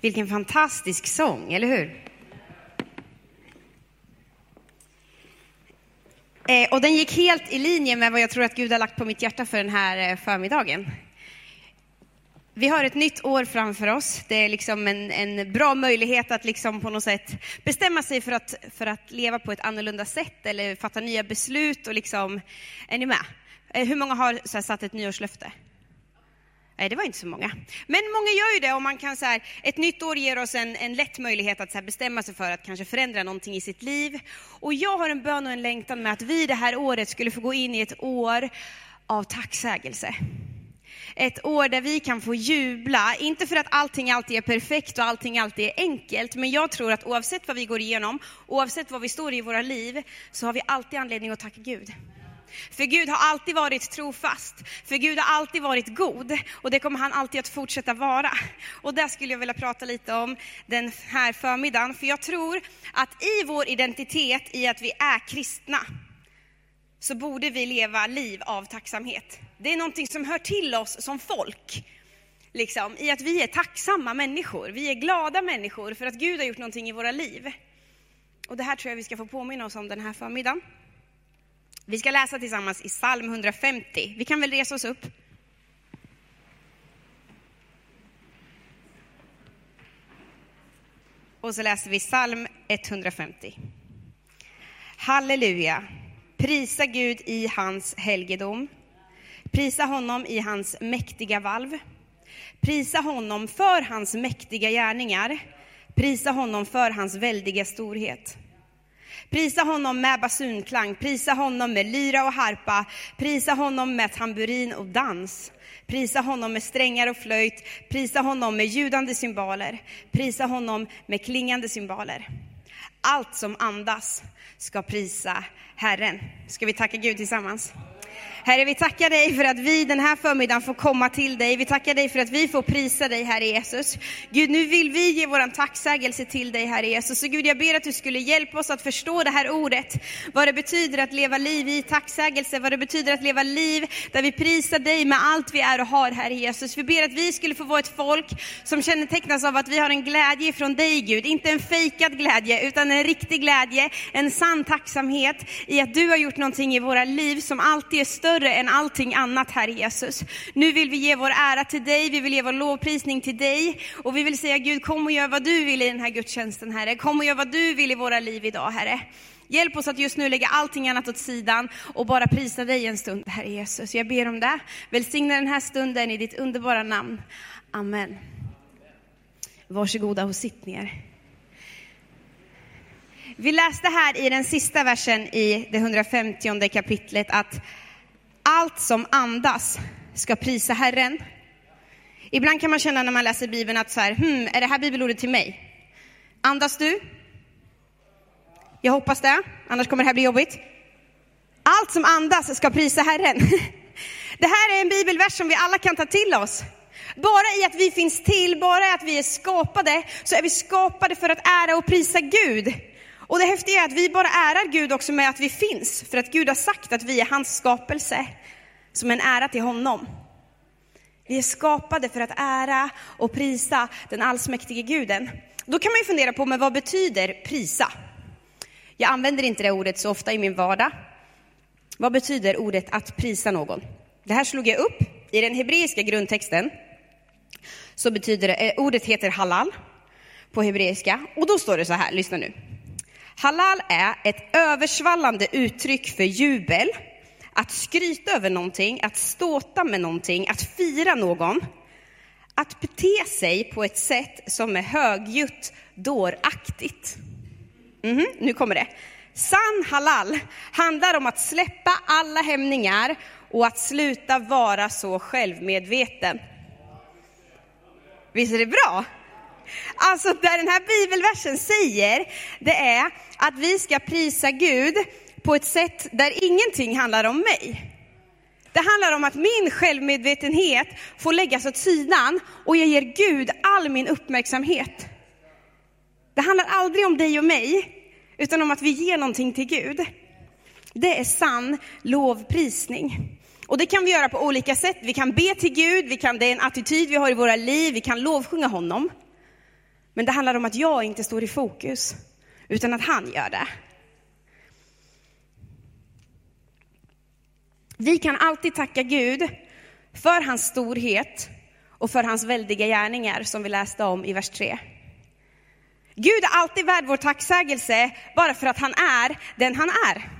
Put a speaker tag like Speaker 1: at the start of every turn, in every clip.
Speaker 1: Vilken fantastisk sång, eller hur? Eh, och den gick helt i linje med vad jag tror att Gud har lagt på mitt hjärta för den här eh, förmiddagen. Vi har ett nytt år framför oss. Det är liksom en, en bra möjlighet att liksom på något sätt bestämma sig för att, för att leva på ett annorlunda sätt eller fatta nya beslut. Och liksom, är ni med? Eh, hur många har så här, satt ett nyårslöfte? Nej, det var inte så många. Men många gör ju det och man kan så här, ett nytt år ger oss en, en lätt möjlighet att så här, bestämma sig för att kanske förändra någonting i sitt liv. Och jag har en bön och en längtan med att vi det här året skulle få gå in i ett år av tacksägelse. Ett år där vi kan få jubla, inte för att allting alltid är perfekt och allting alltid är enkelt, men jag tror att oavsett vad vi går igenom, oavsett vad vi står i våra liv, så har vi alltid anledning att tacka Gud. För Gud har alltid varit trofast, för Gud har alltid varit god och det kommer han alltid att fortsätta vara. Och det skulle jag vilja prata lite om den här förmiddagen, för jag tror att i vår identitet i att vi är kristna, så borde vi leva liv av tacksamhet. Det är någonting som hör till oss som folk. Liksom, I att vi är tacksamma människor, vi är glada människor för att Gud har gjort någonting i våra liv. Och det här tror jag vi ska få påminna oss om den här förmiddagen. Vi ska läsa tillsammans i psalm 150. Vi kan väl resa oss upp. Och så läser vi psalm 150. Halleluja. Prisa Gud i hans helgedom. Prisa honom i hans mäktiga valv. Prisa honom för hans mäktiga gärningar. Prisa honom för hans väldiga storhet. Prisa honom med basunklang, prisa honom med lyra och harpa, prisa honom med tamburin och dans. Prisa honom med strängar och flöjt, prisa honom med ljudande cymbaler, prisa honom med klingande cymbaler. Allt som andas ska prisa Herren. Ska vi tacka Gud tillsammans? Herre, vi tackar dig för att vi den här förmiddagen får komma till dig. Vi tackar dig för att vi får prisa dig, Herre Jesus. Gud, nu vill vi ge vår tacksägelse till dig, Herre Jesus. Så Gud, jag ber att du skulle hjälpa oss att förstå det här ordet. Vad det betyder att leva liv i tacksägelse, vad det betyder att leva liv där vi prisar dig med allt vi är och har, Herre Jesus. Vi ber att vi skulle få vara ett folk som kännetecknas av att vi har en glädje från dig, Gud. Inte en fejkad glädje, utan en riktig glädje, en sann tacksamhet i att du har gjort någonting i våra liv som alltid är större större än allting annat, Herre Jesus. Nu vill vi ge vår ära till dig, vi vill ge vår lovprisning till dig och vi vill säga Gud, kom och gör vad du vill i den här gudstjänsten, Herre. Kom och gör vad du vill i våra liv idag, Herre. Hjälp oss att just nu lägga allting annat åt sidan och bara prisa dig en stund, Herre Jesus. Jag ber om det. Välsigna den här stunden i ditt underbara namn. Amen. Varsågoda och sitt ner. Vi läste här i den sista versen i det 150 kapitlet att allt som andas ska prisa Herren. Ibland kan man känna när man läser Bibeln att så här, hmm, är det här bibelordet till mig? Andas du? Jag hoppas det, annars kommer det här bli jobbigt. Allt som andas ska prisa Herren. Det här är en bibelvers som vi alla kan ta till oss. Bara i att vi finns till, bara i att vi är skapade, så är vi skapade för att ära och prisa Gud. Och det häftiga är att vi bara ärar Gud också med att vi finns, för att Gud har sagt att vi är hans skapelse, som en ära till honom. Vi är skapade för att ära och prisa den allsmäktige guden. Då kan man ju fundera på, men vad betyder prisa? Jag använder inte det ordet så ofta i min vardag. Vad betyder ordet att prisa någon? Det här slog jag upp. I den hebreiska grundtexten så betyder det, eh, ordet heter halal på hebreiska. Och då står det så här, lyssna nu. Halal är ett översvallande uttryck för jubel, att skryta över någonting, att ståta med någonting, att fira någon. Att bete sig på ett sätt som är högljutt, dåraktigt. Mm -hmm, nu kommer det. Sann halal handlar om att släppa alla hämningar och att sluta vara så självmedveten. Visst är det bra? Alltså det den här bibelversen säger, det är att vi ska prisa Gud på ett sätt där ingenting handlar om mig. Det handlar om att min självmedvetenhet får läggas åt sidan och jag ger Gud all min uppmärksamhet. Det handlar aldrig om dig och mig, utan om att vi ger någonting till Gud. Det är sann lovprisning. Och det kan vi göra på olika sätt. Vi kan be till Gud, vi kan, det är en attityd vi har i våra liv, vi kan lovsjunga honom. Men det handlar om att jag inte står i fokus, utan att han gör det. Vi kan alltid tacka Gud för hans storhet och för hans väldiga gärningar som vi läste om i vers 3. Gud är alltid värd vår tacksägelse bara för att han är den han är.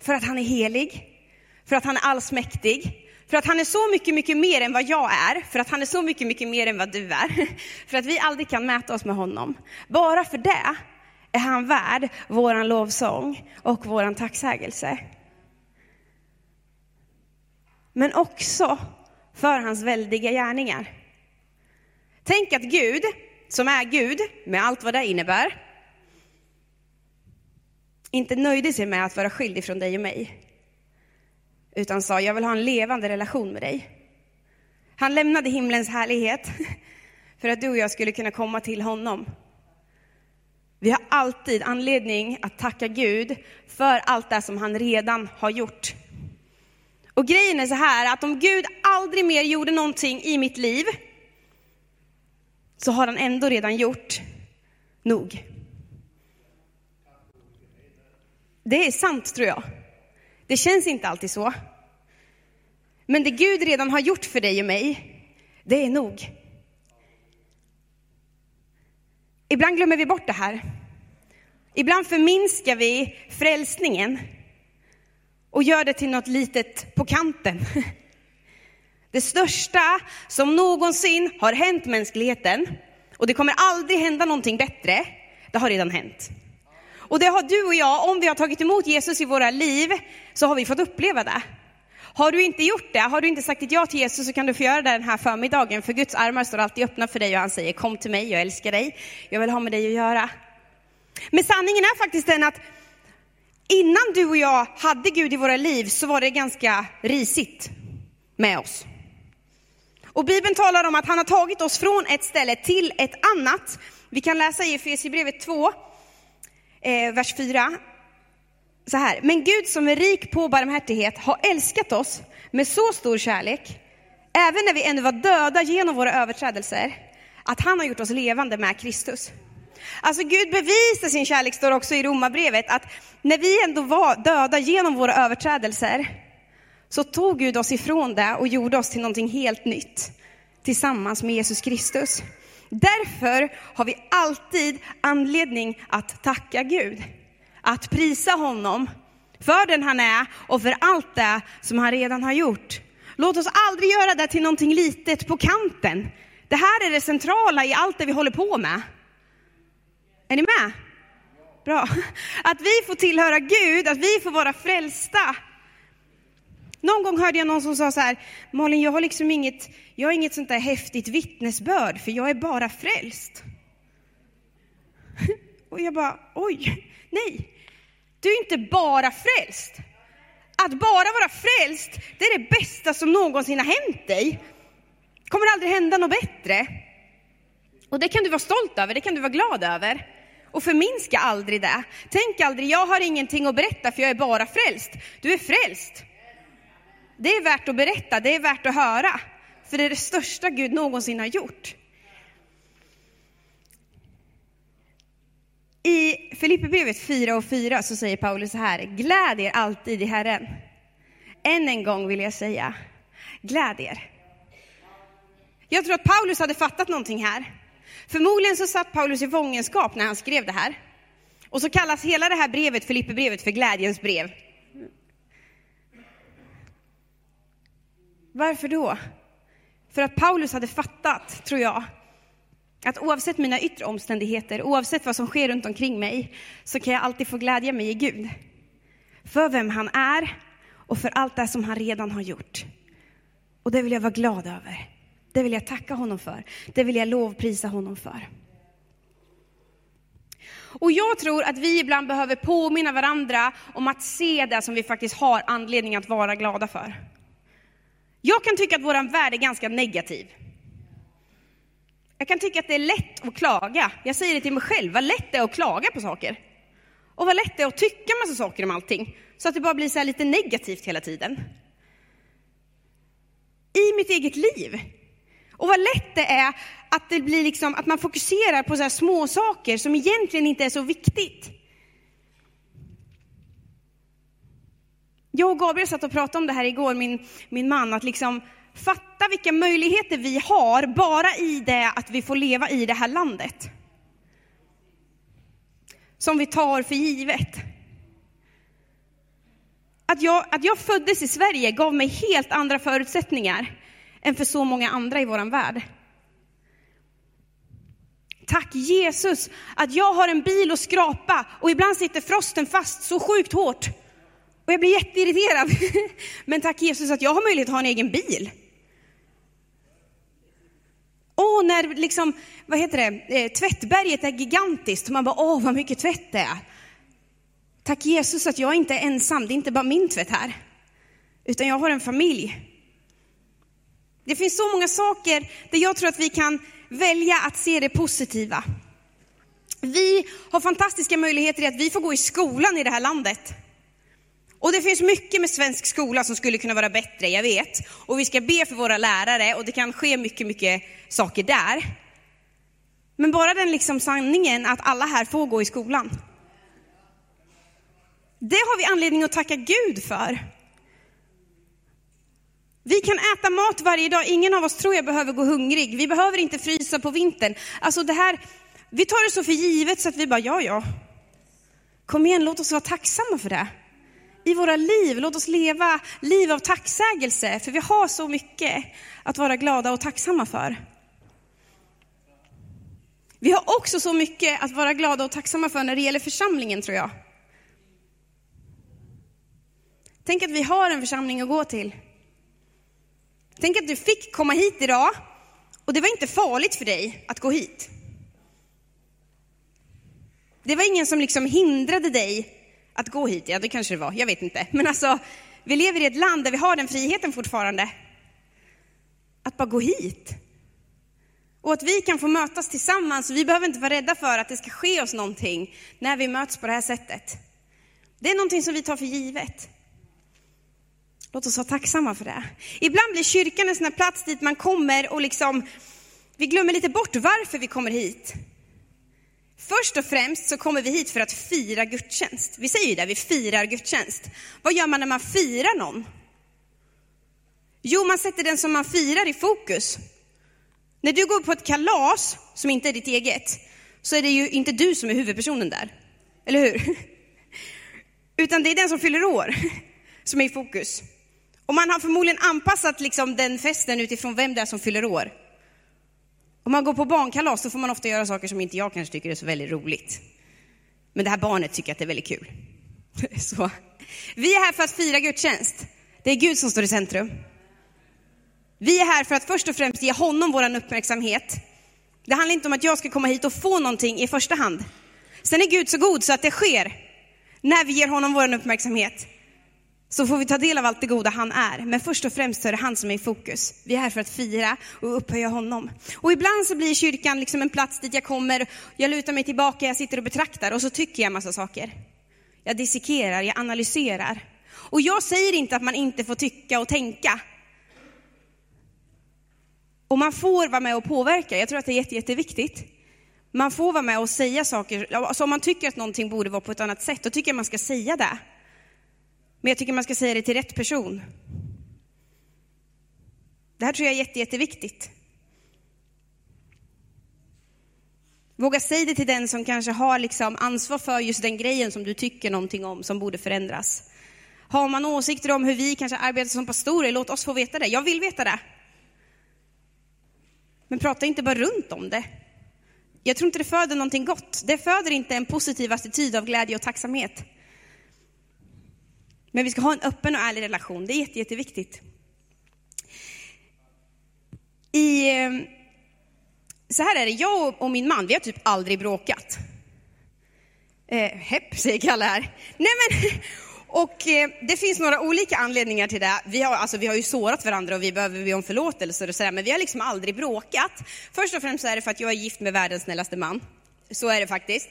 Speaker 1: För att han är helig, för att han är allsmäktig, för att han är så mycket, mycket mer än vad jag är, för att han är så mycket, mycket mer än vad du är. För att vi aldrig kan mäta oss med honom. Bara för det är han värd våran lovsång och våran tacksägelse. Men också för hans väldiga gärningar. Tänk att Gud, som är Gud, med allt vad det innebär, inte nöjde sig med att vara skild från dig och mig, utan sa jag vill ha en levande relation med dig. Han lämnade himlens härlighet för att du och jag skulle kunna komma till honom. Vi har alltid anledning att tacka Gud för allt det som han redan har gjort. Och grejen är så här att om Gud aldrig mer gjorde någonting i mitt liv så har han ändå redan gjort nog. Det är sant tror jag. Det känns inte alltid så. Men det Gud redan har gjort för dig och mig, det är nog. Ibland glömmer vi bort det här. Ibland förminskar vi frälsningen och gör det till något litet på kanten. Det största som någonsin har hänt mänskligheten, och det kommer aldrig hända någonting bättre, det har redan hänt. Och det har du och jag, om vi har tagit emot Jesus i våra liv, så har vi fått uppleva det. Har du inte gjort det, har du inte sagt ett ja till Jesus så kan du få göra det den här förmiddagen, för Guds armar står alltid öppna för dig och han säger kom till mig, jag älskar dig, jag vill ha med dig att göra. Men sanningen är faktiskt den att innan du och jag hade Gud i våra liv så var det ganska risigt med oss. Och Bibeln talar om att han har tagit oss från ett ställe till ett annat. Vi kan läsa i Efesierbrevet 2, eh, vers 4. Så här, men Gud som är rik på barmhärtighet har älskat oss med så stor kärlek, även när vi ännu var döda genom våra överträdelser, att han har gjort oss levande med Kristus. Alltså Gud bevisar sin kärlek, står också i Romarbrevet, att när vi ändå var döda genom våra överträdelser, så tog Gud oss ifrån det och gjorde oss till någonting helt nytt tillsammans med Jesus Kristus. Därför har vi alltid anledning att tacka Gud, att prisa honom för den han är och för allt det som han redan har gjort. Låt oss aldrig göra det till någonting litet på kanten. Det här är det centrala i allt det vi håller på med. Är ni med? Bra. Att vi får tillhöra Gud, att vi får vara frälsta. Någon gång hörde jag någon som sa så här, Malin, jag har liksom inget, jag har inget sånt där häftigt vittnesbörd, för jag är bara frälst. Och jag bara, oj, nej, du är inte bara frälst. Att bara vara frälst, det är det bästa som någonsin har hänt dig. kommer aldrig hända något bättre. Och det kan du vara stolt över, det kan du vara glad över. Och förminska aldrig det. Tänk aldrig, jag har ingenting att berätta för jag är bara frälst. Du är frälst. Det är värt att berätta, det är värt att höra. För det är det största Gud någonsin har gjort. I Filipperbrevet 4 och 4 så säger Paulus så här, gläd er alltid i Herren. Än en gång vill jag säga, gläd er. Jag tror att Paulus hade fattat någonting här. Förmodligen så satt Paulus i fångenskap när han skrev det här. Och så kallas hela det här brevet, Filipperbrevet, för glädjens brev. Varför då? För att Paulus hade fattat, tror jag, att oavsett mina yttre omständigheter, oavsett vad som sker runt omkring mig, så kan jag alltid få glädja mig i Gud. För vem han är och för allt det som han redan har gjort. Och det vill jag vara glad över. Det vill jag tacka honom för. Det vill jag lovprisa honom för. Och jag tror att vi ibland behöver påminna varandra om att se det som vi faktiskt har anledning att vara glada för. Jag kan tycka att vår värld är ganska negativ. Jag kan tycka att det är lätt att klaga. Jag säger det till mig själv, vad lätt det är att klaga på saker. Och vad lätt det är att tycka massa saker om allting, så att det bara blir så lite negativt hela tiden. I mitt eget liv Och vad lätt det är att, det blir liksom, att man fokuserar på så här små saker som egentligen inte är så viktigt. Jag och Gabriel satt och pratade om det här igår, min, min man, att liksom fatta vilka möjligheter vi har bara i det att vi får leva i det här landet. Som vi tar för givet. Att jag, att jag föddes i Sverige gav mig helt andra förutsättningar än för så många andra i vår värld. Tack Jesus att jag har en bil att skrapa och ibland sitter frosten fast så sjukt hårt. Och jag blir jätteirriterad. Men tack Jesus att jag har möjlighet att ha en egen bil. Och när liksom, vad heter det, eh, tvättberget är gigantiskt. Man bara, åh vad mycket tvätt det är. Tack Jesus att jag inte är ensam, det är inte bara min tvätt här. Utan jag har en familj. Det finns så många saker där jag tror att vi kan välja att se det positiva. Vi har fantastiska möjligheter i att vi får gå i skolan i det här landet. Och det finns mycket med svensk skola som skulle kunna vara bättre, jag vet. Och vi ska be för våra lärare och det kan ske mycket, mycket saker där. Men bara den liksom sanningen att alla här får gå i skolan. Det har vi anledning att tacka Gud för. Vi kan äta mat varje dag, ingen av oss tror jag behöver gå hungrig. Vi behöver inte frysa på vintern. Alltså det här, vi tar det så för givet så att vi bara, ja ja. Kom igen, låt oss vara tacksamma för det. I våra liv, låt oss leva liv av tacksägelse, för vi har så mycket att vara glada och tacksamma för. Vi har också så mycket att vara glada och tacksamma för när det gäller församlingen, tror jag. Tänk att vi har en församling att gå till. Tänk att du fick komma hit idag och det var inte farligt för dig att gå hit. Det var ingen som liksom hindrade dig att gå hit. Ja, det kanske det var, jag vet inte. Men alltså, vi lever i ett land där vi har den friheten fortfarande. Att bara gå hit. Och att vi kan få mötas tillsammans. Vi behöver inte vara rädda för att det ska ske oss någonting när vi möts på det här sättet. Det är någonting som vi tar för givet. Låt oss vara tacksamma för det. Ibland blir kyrkan en sån här plats dit man kommer och liksom, vi glömmer lite bort varför vi kommer hit. Först och främst så kommer vi hit för att fira gudstjänst. Vi säger ju det, vi firar gudstjänst. Vad gör man när man firar någon? Jo, man sätter den som man firar i fokus. När du går på ett kalas som inte är ditt eget, så är det ju inte du som är huvudpersonen där. Eller hur? Utan det är den som fyller år som är i fokus. Och man har förmodligen anpassat liksom den festen utifrån vem det är som fyller år. Om man går på barnkalas så får man ofta göra saker som inte jag kanske tycker är så väldigt roligt. Men det här barnet tycker att det är väldigt kul. Så. Vi är här för att fira gudstjänst. Det är Gud som står i centrum. Vi är här för att först och främst ge honom vår uppmärksamhet. Det handlar inte om att jag ska komma hit och få någonting i första hand. Sen är Gud så god så att det sker när vi ger honom vår uppmärksamhet så får vi ta del av allt det goda han är. Men först och främst så är det han som är i fokus. Vi är här för att fira och upphöja honom. Och ibland så blir kyrkan liksom en plats dit jag kommer, jag lutar mig tillbaka, jag sitter och betraktar och så tycker jag massa saker. Jag dissekerar, jag analyserar. Och jag säger inte att man inte får tycka och tänka. Och man får vara med och påverka, jag tror att det är jätte, jätteviktigt. Man får vara med och säga saker, alltså om man tycker att någonting borde vara på ett annat sätt, då tycker jag man ska säga det. Men jag tycker man ska säga det till rätt person. Det här tror jag är jätte, jätteviktigt. Våga säga det till den som kanske har liksom ansvar för just den grejen som du tycker någonting om, som borde förändras. Har man åsikter om hur vi kanske arbetar som pastorer, låt oss få veta det. Jag vill veta det. Men prata inte bara runt om det. Jag tror inte det föder någonting gott. Det föder inte en positiv attityd av glädje och tacksamhet. Men vi ska ha en öppen och ärlig relation. Det är jätte, jätteviktigt. I, eh, så här är det, jag och min man, vi har typ aldrig bråkat. Eh, hepp, säger Kalle här. Nej men, och eh, det finns några olika anledningar till det. Vi har, alltså, vi har ju sårat varandra och vi behöver be om förlåtelse och sådär, men vi har liksom aldrig bråkat. Först och främst så är det för att jag är gift med världens snällaste man. Så är det faktiskt.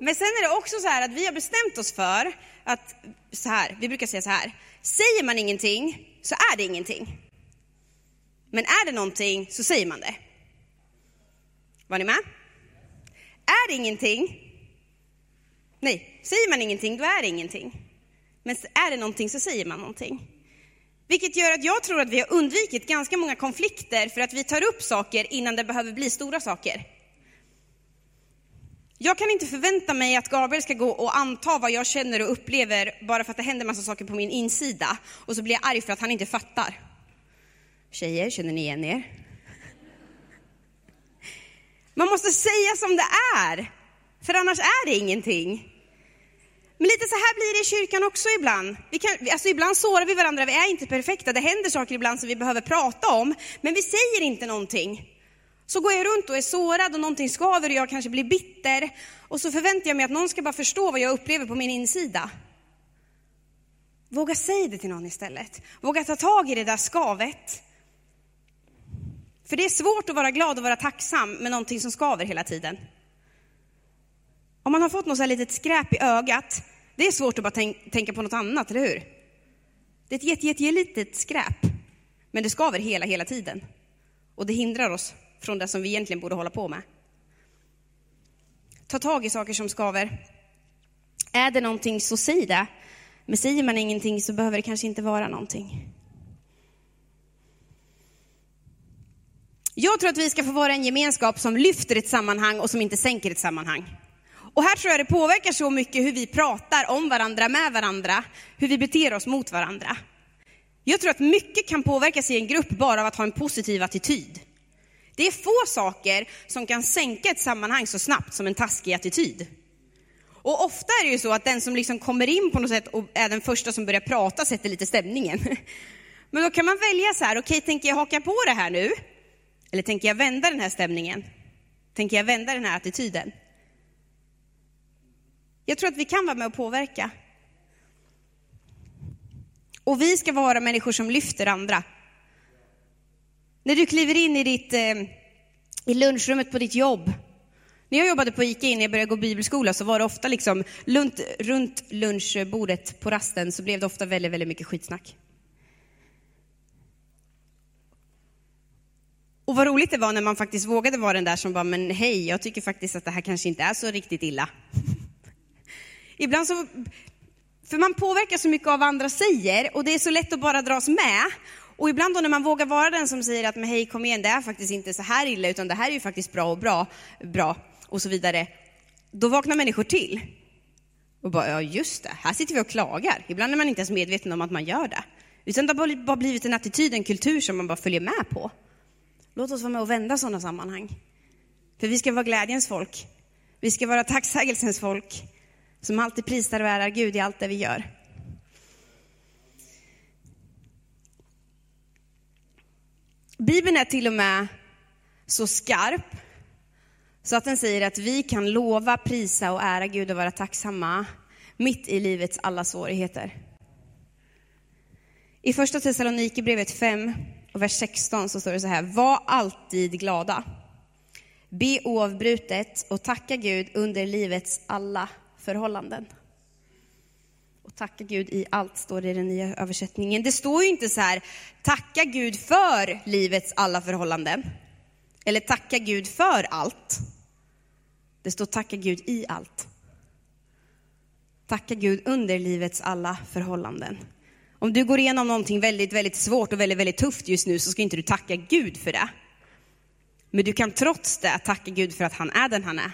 Speaker 1: Men sen är det också så här att vi har bestämt oss för att, så här, vi brukar säga så här, säger man ingenting så är det ingenting. Men är det någonting så säger man det. Var ni med? Är det ingenting? Nej, säger man ingenting, då är det ingenting. Men är det någonting så säger man någonting. Vilket gör att jag tror att vi har undvikit ganska många konflikter för att vi tar upp saker innan det behöver bli stora saker. Jag kan inte förvänta mig att Gabriel ska gå och anta vad jag känner och upplever bara för att det händer massa saker på min insida och så blir jag arg för att han inte fattar. Tjejer, känner ni igen er? Man måste säga som det är, för annars är det ingenting. Men lite så här blir det i kyrkan också ibland. Vi kan, alltså ibland sårar vi varandra, vi är inte perfekta. Det händer saker ibland som vi behöver prata om, men vi säger inte någonting. Så går jag runt och är sårad och någonting skaver och jag kanske blir bitter. Och så förväntar jag mig att någon ska bara förstå vad jag upplever på min insida. Våga säga det till någon istället. Våga ta tag i det där skavet. För det är svårt att vara glad och vara tacksam med någonting som skaver hela tiden. Om man har fått något så här litet skräp i ögat, det är svårt att bara tänk, tänka på något annat, eller hur? Det är ett jätte, jätte, litet skräp, men det skaver hela, hela tiden. Och det hindrar oss från det som vi egentligen borde hålla på med. Ta tag i saker som skaver. Är det någonting så säg det. Men säger man ingenting så behöver det kanske inte vara någonting. Jag tror att vi ska få vara en gemenskap som lyfter ett sammanhang och som inte sänker ett sammanhang. Och här tror jag det påverkar så mycket hur vi pratar om varandra, med varandra, hur vi beter oss mot varandra. Jag tror att mycket kan påverkas i en grupp bara av att ha en positiv attityd. Det är få saker som kan sänka ett sammanhang så snabbt som en taskig attityd. Och ofta är det ju så att den som liksom kommer in på något sätt och är den första som börjar prata sätter lite stämningen. Men då kan man välja så här, okej, okay, tänker jag haka på det här nu? Eller tänker jag vända den här stämningen? Tänker jag vända den här attityden? Jag tror att vi kan vara med och påverka. Och vi ska vara människor som lyfter andra. När du kliver in i, ditt, eh, i lunchrummet på ditt jobb. När jag jobbade på ICA innan jag började gå bibelskola så var det ofta liksom lunt, runt lunchbordet på rasten så blev det ofta väldigt, väldigt mycket skitsnack. Och vad roligt det var när man faktiskt vågade vara den där som bara, men hej, jag tycker faktiskt att det här kanske inte är så riktigt illa. Ibland så, för man påverkas så mycket av vad andra säger och det är så lätt att bara dras med. Och ibland då när man vågar vara den som säger att men hej kom igen, det är faktiskt inte så här illa utan det här är ju faktiskt bra och bra, bra och så vidare. Då vaknar människor till. Och bara, ja just det, här sitter vi och klagar. Ibland är man inte ens medveten om att man gör det. Utan det har bara blivit en attityd, en kultur som man bara följer med på. Låt oss vara med och vända sådana sammanhang. För vi ska vara glädjens folk. Vi ska vara tacksägelsens folk som alltid prisar och ärar Gud i allt det vi gör. Bibeln är till och med så skarp så att den säger att vi kan lova, prisa och ära Gud och vara tacksamma mitt i livets alla svårigheter. I första Thessalonikerbrevet 5 och vers 16 så står det så här, var alltid glada. Be oavbrutet och tacka Gud under livets alla förhållanden. Tacka Gud i allt, står det i den nya översättningen. Det står ju inte så här, tacka Gud för livets alla förhållanden. Eller tacka Gud för allt. Det står tacka Gud i allt. Tacka Gud under livets alla förhållanden. Om du går igenom någonting väldigt, väldigt svårt och väldigt, väldigt tufft just nu så ska inte du tacka Gud för det. Men du kan trots det tacka Gud för att han är den han är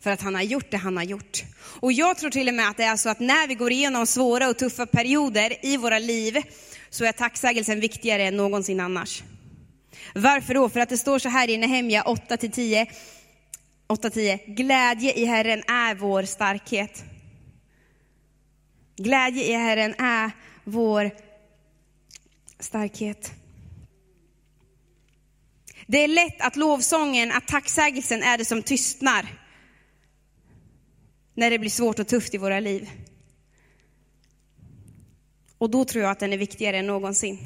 Speaker 1: för att han har gjort det han har gjort. Och jag tror till och med att det är så att när vi går igenom svåra och tuffa perioder i våra liv så är tacksägelsen viktigare än någonsin annars. Varför då? För att det står så här i Nehemja 8-10. 8-10. Glädje i Herren är vår starkhet. Glädje i Herren är vår starkhet. Det är lätt att lovsången, att tacksägelsen är det som tystnar när det blir svårt och tufft i våra liv. Och då tror jag att den är viktigare än någonsin.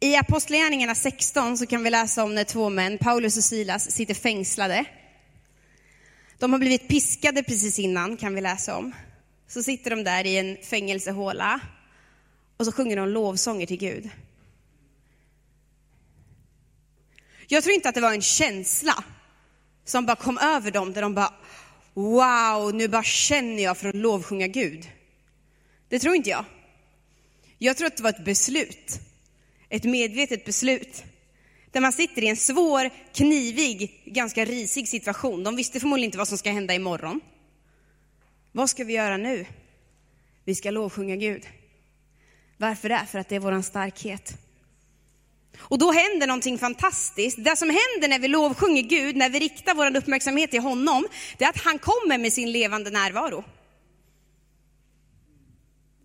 Speaker 1: I Apostlagärningarna 16 så kan vi läsa om när två män, Paulus och Silas, sitter fängslade. De har blivit piskade precis innan, kan vi läsa om. Så sitter de där i en fängelsehåla och så sjunger de lovsånger till Gud. Jag tror inte att det var en känsla som bara kom över dem, där de bara, wow, nu bara känner jag för att lovsjunga Gud. Det tror inte jag. Jag tror att det var ett beslut. Ett medvetet beslut. Där man sitter i en svår, knivig, ganska risig situation. De visste förmodligen inte vad som ska hända imorgon. Vad ska vi göra nu? Vi ska lovsjunga Gud. Varför det? För att det är vår starkhet. Och då händer någonting fantastiskt. Det som händer när vi lovsjunger Gud, när vi riktar vår uppmärksamhet till honom, det är att han kommer med sin levande närvaro.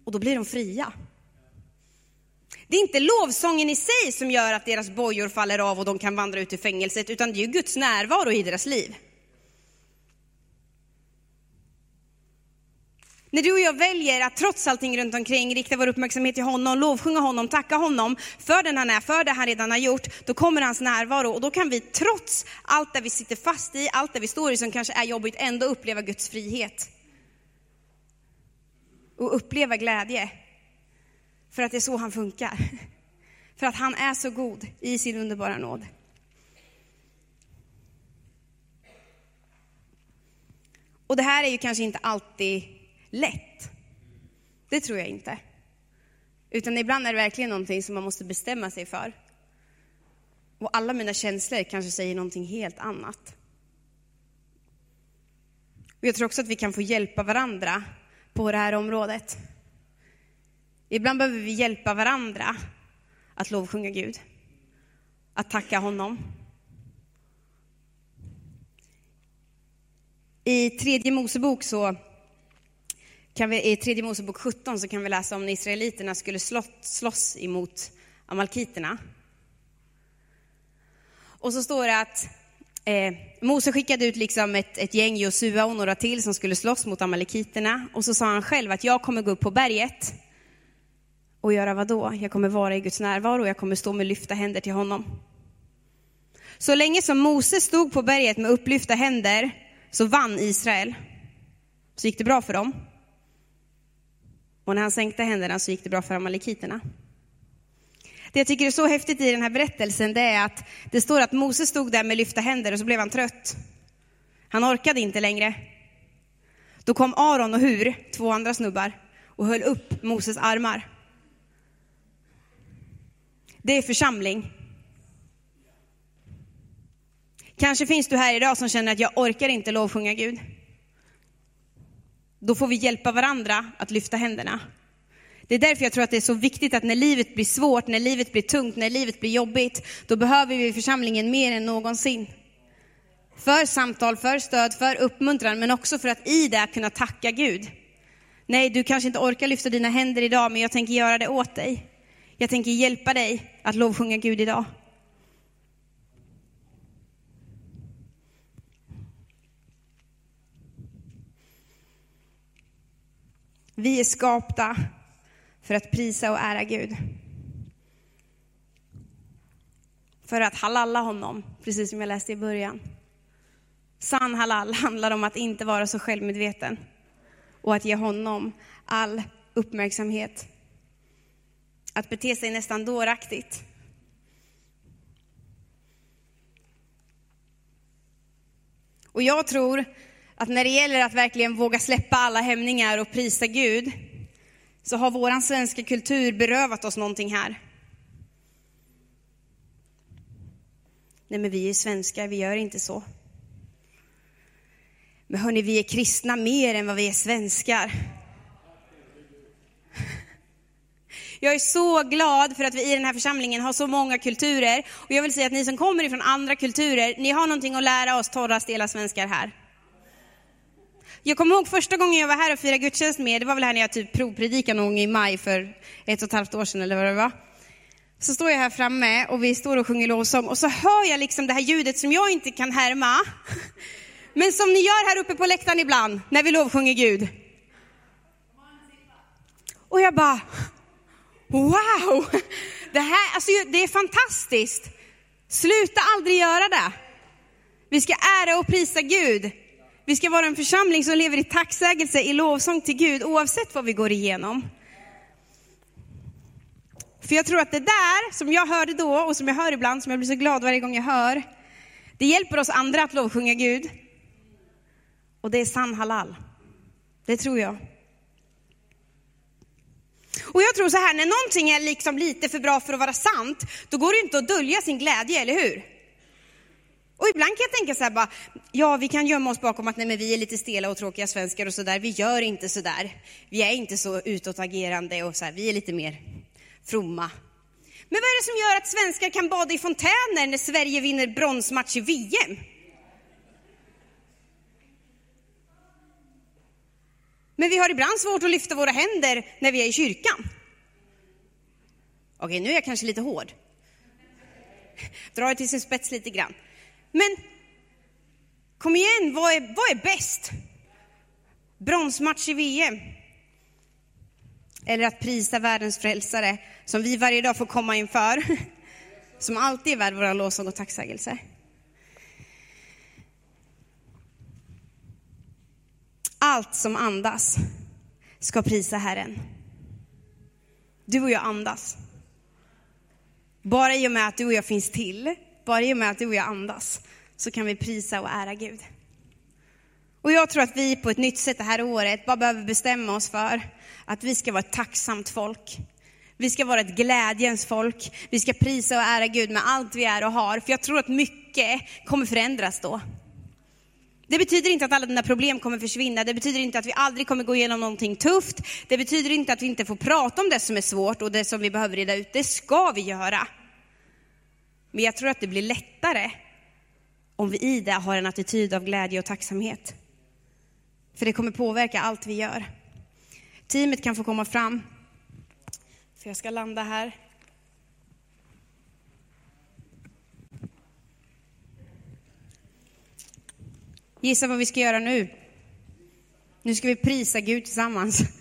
Speaker 1: Och då blir de fria. Det är inte lovsången i sig som gör att deras bojor faller av och de kan vandra ut ur fängelset, utan det är Guds närvaro i deras liv. När du och jag väljer att trots allting runt omkring rikta vår uppmärksamhet till honom, lovsjunga honom, tacka honom för den han är, för det han redan har gjort, då kommer hans närvaro och då kan vi trots allt det vi sitter fast i, allt det vi står i som kanske är jobbigt, ändå uppleva Guds frihet. Och uppleva glädje. För att det är så han funkar. För att han är så god i sin underbara nåd. Och det här är ju kanske inte alltid lätt. Det tror jag inte. Utan ibland är det verkligen någonting som man måste bestämma sig för. Och alla mina känslor kanske säger någonting helt annat. Och jag tror också att vi kan få hjälpa varandra på det här området. Ibland behöver vi hjälpa varandra att lovsjunga Gud, att tacka honom. I tredje Mosebok så kan vi, i tredje Mosebok 17 så kan vi läsa om när israeliterna skulle slåss, slåss emot amalkiterna. Och så står det att eh, Mose skickade ut liksom ett, ett gäng, Josua och några till, som skulle slåss mot amalekiterna. Och så sa han själv att jag kommer gå upp på berget och göra vad då? Jag kommer vara i Guds närvaro och jag kommer stå med lyfta händer till honom. Så länge som Mose stod på berget med upplyfta händer så vann Israel. Så gick det bra för dem. Och när han sänkte händerna så gick det bra för amalekiterna. Det jag tycker är så häftigt i den här berättelsen det är att det står att Mose stod där med lyfta händer och så blev han trött. Han orkade inte längre. Då kom Aron och Hur, två andra snubbar, och höll upp Moses armar. Det är församling. Kanske finns du här idag som känner att jag orkar inte lovsjunga Gud. Då får vi hjälpa varandra att lyfta händerna. Det är därför jag tror att det är så viktigt att när livet blir svårt, när livet blir tungt, när livet blir jobbigt, då behöver vi församlingen mer än någonsin. För samtal, för stöd, för uppmuntran, men också för att i det kunna tacka Gud. Nej, du kanske inte orkar lyfta dina händer idag, men jag tänker göra det åt dig. Jag tänker hjälpa dig att lovsjunga Gud idag. Vi är skapta för att prisa och ära Gud. För att halalla honom, precis som jag läste i början. Sann halal handlar om att inte vara så självmedveten och att ge honom all uppmärksamhet. Att bete sig nästan dåraktigt. Och jag tror att när det gäller att verkligen våga släppa alla hämningar och prisa Gud, så har våran svenska kultur berövat oss någonting här. Nej, men vi är svenskar, vi gör inte så. Men hörni, vi är kristna mer än vad vi är svenskar. Jag är så glad för att vi i den här församlingen har så många kulturer. Och jag vill säga att ni som kommer ifrån andra kulturer, ni har någonting att lära oss torra, stela svenskar här. Jag kommer ihåg första gången jag var här och firade gudstjänst med, det var väl här när jag typ provpredikade någon gång i maj för ett och ett halvt år sedan eller vad det var. Så står jag här framme och vi står och sjunger lovsång och så hör jag liksom det här ljudet som jag inte kan härma. Men som ni gör här uppe på läktaren ibland när vi lovsjunger Gud. Och jag bara, wow! Det här, alltså det är fantastiskt. Sluta aldrig göra det. Vi ska ära och prisa Gud. Vi ska vara en församling som lever i tacksägelse, i lovsång till Gud, oavsett vad vi går igenom. För jag tror att det där, som jag hörde då och som jag hör ibland, som jag blir så glad varje gång jag hör, det hjälper oss andra att lovsjunga Gud. Och det är sann halal. Det tror jag. Och jag tror så här, när någonting är liksom lite för bra för att vara sant, då går det inte att dölja sin glädje, eller hur? Och ibland kan jag tänka så här bara, ja vi kan gömma oss bakom att nej men vi är lite stela och tråkiga svenskar och sådär, vi gör inte sådär. Vi är inte så utåtagerande och så här, vi är lite mer fromma. Men vad är det som gör att svenskar kan bada i fontäner när Sverige vinner bronsmatch i VM? Men vi har ibland svårt att lyfta våra händer när vi är i kyrkan. Okej, nu är jag kanske lite hård. Dra det till sin spets lite grann. Men kom igen, vad är, vad är bäst? Bronsmatch i VM? Eller att prisa världens frälsare, som vi varje dag får komma inför, som alltid är värd våra lovsång och tacksägelse. Allt som andas ska prisa Herren. Du och jag andas. Bara i och med att du och jag finns till, bara i och med att du och jag andas, så kan vi prisa och ära Gud. Och jag tror att vi på ett nytt sätt det här året bara behöver bestämma oss för att vi ska vara ett tacksamt folk. Vi ska vara ett glädjens folk. Vi ska prisa och ära Gud med allt vi är och har. För jag tror att mycket kommer förändras då. Det betyder inte att alla dina problem kommer försvinna. Det betyder inte att vi aldrig kommer gå igenom någonting tufft. Det betyder inte att vi inte får prata om det som är svårt och det som vi behöver reda ut. Det ska vi göra. Men jag tror att det blir lättare om vi i det har en attityd av glädje och tacksamhet. För det kommer påverka allt vi gör. Teamet kan få komma fram. För jag ska landa här. Gissa vad vi ska göra nu? Nu ska vi prisa Gud tillsammans.